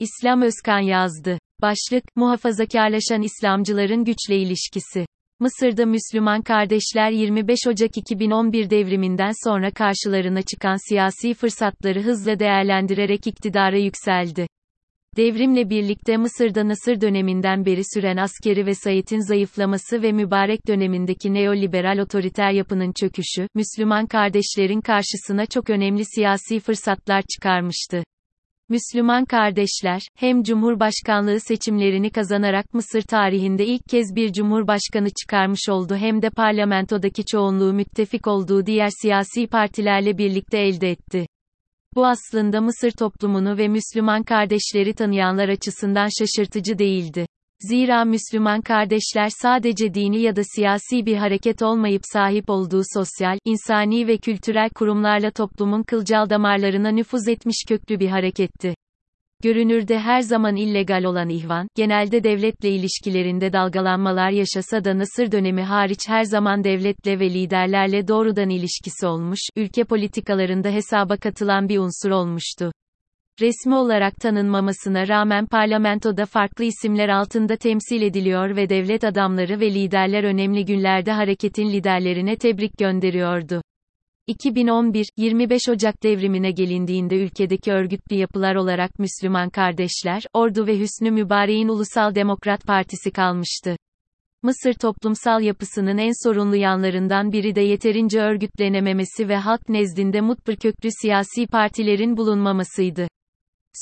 İslam Özkan yazdı. Başlık, muhafazakarlaşan İslamcıların güçle ilişkisi. Mısır'da Müslüman kardeşler 25 Ocak 2011 devriminden sonra karşılarına çıkan siyasi fırsatları hızla değerlendirerek iktidara yükseldi. Devrimle birlikte Mısır'da Nasır döneminden beri süren askeri vesayetin zayıflaması ve mübarek dönemindeki neoliberal otoriter yapının çöküşü, Müslüman kardeşlerin karşısına çok önemli siyasi fırsatlar çıkarmıştı. Müslüman kardeşler, hem Cumhurbaşkanlığı seçimlerini kazanarak Mısır tarihinde ilk kez bir Cumhurbaşkanı çıkarmış oldu hem de parlamentodaki çoğunluğu müttefik olduğu diğer siyasi partilerle birlikte elde etti. Bu aslında Mısır toplumunu ve Müslüman kardeşleri tanıyanlar açısından şaşırtıcı değildi. Zira Müslüman kardeşler sadece dini ya da siyasi bir hareket olmayıp sahip olduğu sosyal, insani ve kültürel kurumlarla toplumun kılcal damarlarına nüfuz etmiş köklü bir hareketti. Görünürde her zaman illegal olan ihvan, genelde devletle ilişkilerinde dalgalanmalar yaşasa da Nasır dönemi hariç her zaman devletle ve liderlerle doğrudan ilişkisi olmuş, ülke politikalarında hesaba katılan bir unsur olmuştu. Resmi olarak tanınmamasına rağmen parlamentoda farklı isimler altında temsil ediliyor ve devlet adamları ve liderler önemli günlerde hareketin liderlerine tebrik gönderiyordu. 2011, 25 Ocak devrimine gelindiğinde ülkedeki örgütlü yapılar olarak Müslüman Kardeşler, Ordu ve Hüsnü Mübarek'in Ulusal Demokrat Partisi kalmıştı. Mısır toplumsal yapısının en sorunlu yanlarından biri de yeterince örgütlenememesi ve halk nezdinde mutbır köklü siyasi partilerin bulunmamasıydı.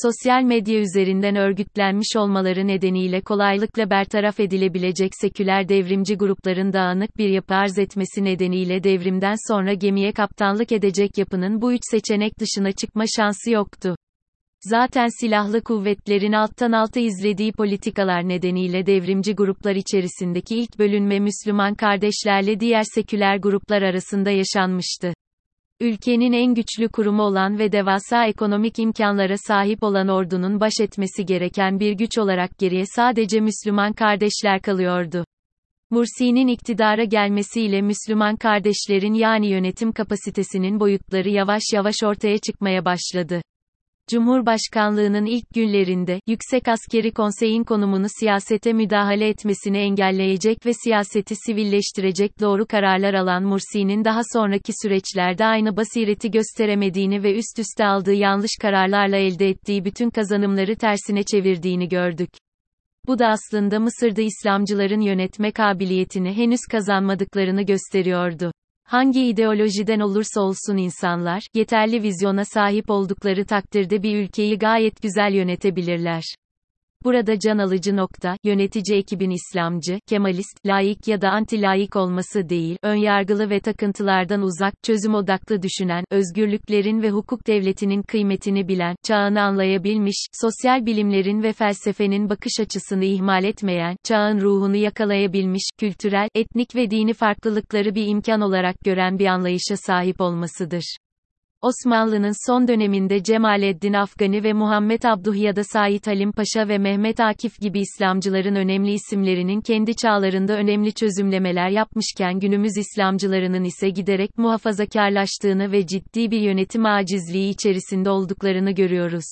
Sosyal medya üzerinden örgütlenmiş olmaları nedeniyle kolaylıkla bertaraf edilebilecek seküler devrimci grupların dağınık bir yapı arz etmesi nedeniyle devrimden sonra gemiye kaptanlık edecek yapının bu üç seçenek dışına çıkma şansı yoktu. Zaten silahlı kuvvetlerin alttan alta izlediği politikalar nedeniyle devrimci gruplar içerisindeki ilk bölünme Müslüman kardeşlerle diğer seküler gruplar arasında yaşanmıştı. Ülkenin en güçlü kurumu olan ve devasa ekonomik imkanlara sahip olan ordunun baş etmesi gereken bir güç olarak geriye sadece Müslüman kardeşler kalıyordu. Mursi'nin iktidara gelmesiyle Müslüman kardeşlerin yani yönetim kapasitesinin boyutları yavaş yavaş ortaya çıkmaya başladı. Cumhurbaşkanlığının ilk günlerinde, Yüksek Askeri Konsey'in konumunu siyasete müdahale etmesini engelleyecek ve siyaseti sivilleştirecek doğru kararlar alan Mursi'nin daha sonraki süreçlerde aynı basireti gösteremediğini ve üst üste aldığı yanlış kararlarla elde ettiği bütün kazanımları tersine çevirdiğini gördük. Bu da aslında Mısır'da İslamcıların yönetme kabiliyetini henüz kazanmadıklarını gösteriyordu. Hangi ideolojiden olursa olsun insanlar, yeterli vizyona sahip oldukları takdirde bir ülkeyi gayet güzel yönetebilirler. Burada can alıcı nokta, yönetici ekibin İslamcı, Kemalist, laik ya da anti-laik olması değil, önyargılı ve takıntılardan uzak, çözüm odaklı düşünen, özgürlüklerin ve hukuk devletinin kıymetini bilen, çağını anlayabilmiş, sosyal bilimlerin ve felsefenin bakış açısını ihmal etmeyen, çağın ruhunu yakalayabilmiş, kültürel, etnik ve dini farklılıkları bir imkan olarak gören bir anlayışa sahip olmasıdır. Osmanlı'nın son döneminde Cemaleddin Afgani ve Muhammed Abduh ya da Said Halim Paşa ve Mehmet Akif gibi İslamcıların önemli isimlerinin kendi çağlarında önemli çözümlemeler yapmışken günümüz İslamcılarının ise giderek muhafazakarlaştığını ve ciddi bir yönetim acizliği içerisinde olduklarını görüyoruz.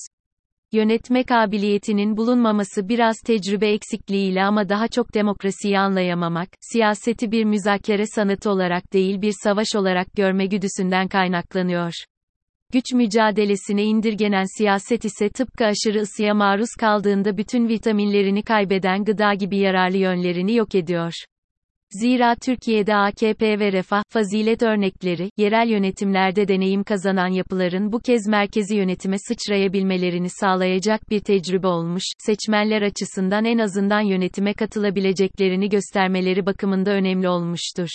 Yönetme kabiliyetinin bulunmaması biraz tecrübe eksikliğiyle ama daha çok demokrasiyi anlayamamak, siyaseti bir müzakere sanatı olarak değil bir savaş olarak görme güdüsünden kaynaklanıyor. Güç mücadelesine indirgenen siyaset ise tıpkı aşırı ısıya maruz kaldığında bütün vitaminlerini kaybeden gıda gibi yararlı yönlerini yok ediyor. Zira Türkiye'de AKP ve refah, fazilet örnekleri, yerel yönetimlerde deneyim kazanan yapıların bu kez merkezi yönetime sıçrayabilmelerini sağlayacak bir tecrübe olmuş, seçmenler açısından en azından yönetime katılabileceklerini göstermeleri bakımında önemli olmuştur.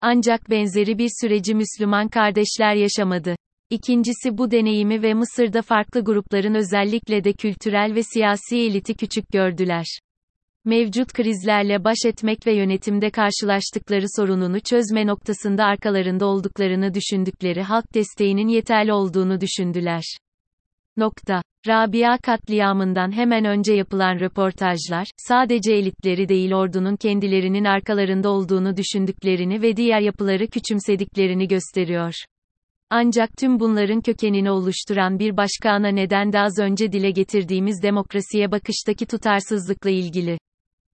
Ancak benzeri bir süreci Müslüman kardeşler yaşamadı. İkincisi bu deneyimi ve Mısır'da farklı grupların özellikle de kültürel ve siyasi eliti küçük gördüler. Mevcut krizlerle baş etmek ve yönetimde karşılaştıkları sorununu çözme noktasında arkalarında olduklarını düşündükleri halk desteğinin yeterli olduğunu düşündüler. Nokta. Rabia katliamından hemen önce yapılan röportajlar, sadece elitleri değil ordunun kendilerinin arkalarında olduğunu düşündüklerini ve diğer yapıları küçümsediklerini gösteriyor. Ancak tüm bunların kökenini oluşturan bir başka ana neden de az önce dile getirdiğimiz demokrasiye bakıştaki tutarsızlıkla ilgili.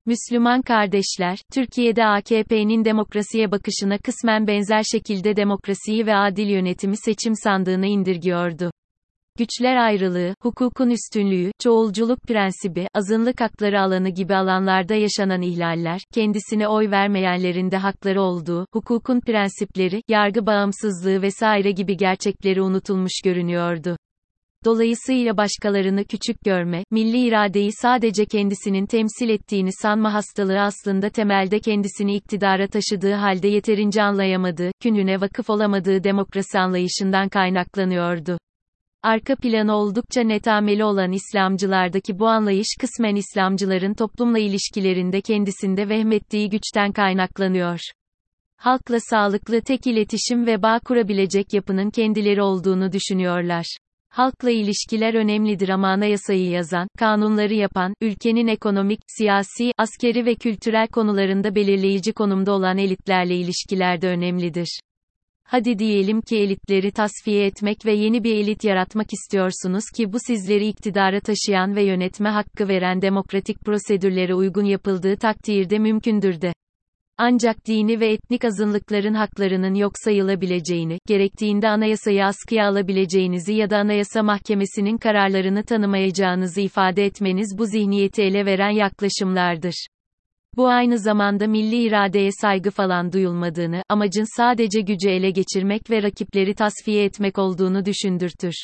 Müslüman kardeşler, Türkiye'de AKP'nin demokrasiye bakışına kısmen benzer şekilde demokrasiyi ve adil yönetimi seçim sandığına indirgiyordu. Güçler ayrılığı, hukukun üstünlüğü, çoğulculuk prensibi, azınlık hakları alanı gibi alanlarda yaşanan ihlaller, kendisine oy vermeyenlerin de hakları olduğu, hukukun prensipleri, yargı bağımsızlığı vesaire gibi gerçekleri unutulmuş görünüyordu. Dolayısıyla başkalarını küçük görme, milli iradeyi sadece kendisinin temsil ettiğini sanma hastalığı aslında temelde kendisini iktidara taşıdığı halde yeterince anlayamadığı, künhüne vakıf olamadığı demokrasi anlayışından kaynaklanıyordu. Arka planı oldukça netameli olan İslamcılardaki bu anlayış kısmen İslamcıların toplumla ilişkilerinde kendisinde vehmettiği güçten kaynaklanıyor. Halkla sağlıklı tek iletişim ve bağ kurabilecek yapının kendileri olduğunu düşünüyorlar. Halkla ilişkiler önemlidir ama anayasayı yazan, kanunları yapan, ülkenin ekonomik, siyasi, askeri ve kültürel konularında belirleyici konumda olan elitlerle ilişkiler de önemlidir. Hadi diyelim ki elitleri tasfiye etmek ve yeni bir elit yaratmak istiyorsunuz ki bu sizleri iktidara taşıyan ve yönetme hakkı veren demokratik prosedürlere uygun yapıldığı takdirde mümkündür de. Ancak dini ve etnik azınlıkların haklarının yok sayılabileceğini, gerektiğinde anayasayı askıya alabileceğinizi ya da anayasa mahkemesinin kararlarını tanımayacağınızı ifade etmeniz bu zihniyeti ele veren yaklaşımlardır. Bu aynı zamanda milli iradeye saygı falan duyulmadığını, amacın sadece gücü ele geçirmek ve rakipleri tasfiye etmek olduğunu düşündürtür.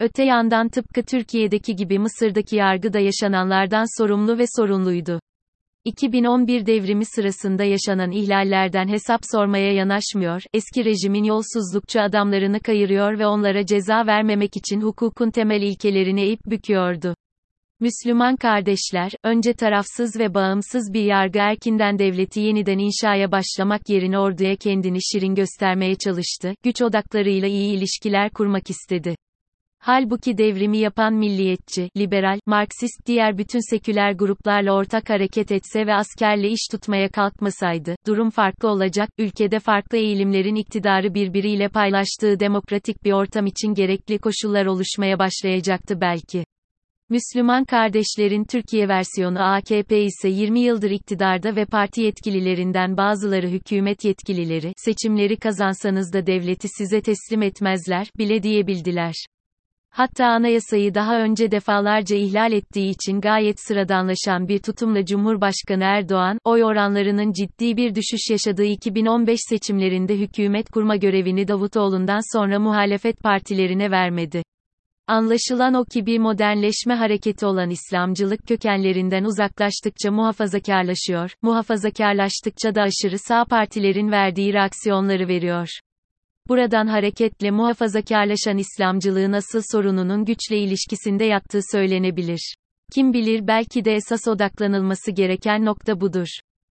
Öte yandan tıpkı Türkiye'deki gibi Mısır'daki yargı da yaşananlardan sorumlu ve sorunluydu. 2011 devrimi sırasında yaşanan ihlallerden hesap sormaya yanaşmıyor, eski rejimin yolsuzlukçu adamlarını kayırıyor ve onlara ceza vermemek için hukukun temel ilkelerini eğip büküyordu. Müslüman kardeşler, önce tarafsız ve bağımsız bir yargı erkinden devleti yeniden inşaya başlamak yerine orduya kendini şirin göstermeye çalıştı, güç odaklarıyla iyi ilişkiler kurmak istedi. Halbuki devrimi yapan milliyetçi, liberal, Marksist diğer bütün seküler gruplarla ortak hareket etse ve askerle iş tutmaya kalkmasaydı, durum farklı olacak, ülkede farklı eğilimlerin iktidarı birbiriyle paylaştığı demokratik bir ortam için gerekli koşullar oluşmaya başlayacaktı belki. Müslüman kardeşlerin Türkiye versiyonu AKP ise 20 yıldır iktidarda ve parti yetkililerinden bazıları hükümet yetkilileri, seçimleri kazansanız da devleti size teslim etmezler, bile diyebildiler. Hatta anayasayı daha önce defalarca ihlal ettiği için gayet sıradanlaşan bir tutumla Cumhurbaşkanı Erdoğan, oy oranlarının ciddi bir düşüş yaşadığı 2015 seçimlerinde hükümet kurma görevini Davutoğlu'ndan sonra muhalefet partilerine vermedi. Anlaşılan o ki bir modernleşme hareketi olan İslamcılık kökenlerinden uzaklaştıkça muhafazakarlaşıyor, muhafazakarlaştıkça da aşırı sağ partilerin verdiği reaksiyonları veriyor. Buradan hareketle muhafazakarlaşan İslamcılığın asıl sorununun güçle ilişkisinde yattığı söylenebilir. Kim bilir belki de esas odaklanılması gereken nokta budur.